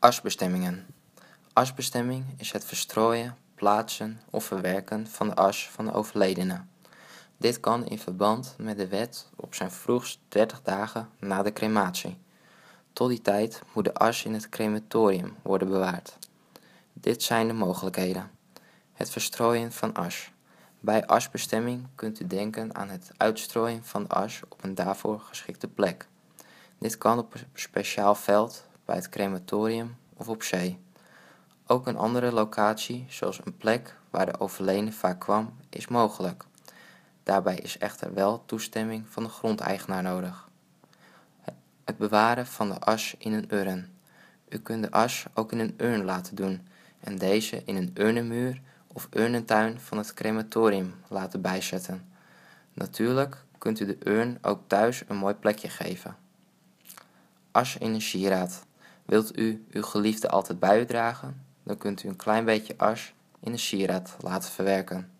Asbestemmingen. Asbestemming is het verstrooien, plaatsen of verwerken van de as van de overledene. Dit kan in verband met de wet op zijn vroegst 30 dagen na de crematie. Tot die tijd moet de as in het crematorium worden bewaard. Dit zijn de mogelijkheden. Het verstrooien van as. Bij asbestemming kunt u denken aan het uitstrooien van de as op een daarvoor geschikte plek. Dit kan op een speciaal veld, bij het crematorium of op zee. Ook een andere locatie, zoals een plek waar de overledene vaak kwam, is mogelijk. Daarbij is echter wel toestemming van de grondeigenaar nodig. Het bewaren van de as in een urn. U kunt de as ook in een urn laten doen en deze in een urnenmuur of urnentuin van het crematorium laten bijzetten. Natuurlijk kunt u de urn ook thuis een mooi plekje geven. As in een sieraad. Wilt u uw geliefde altijd bij u dragen? Dan kunt u een klein beetje as in een sieraad laten verwerken.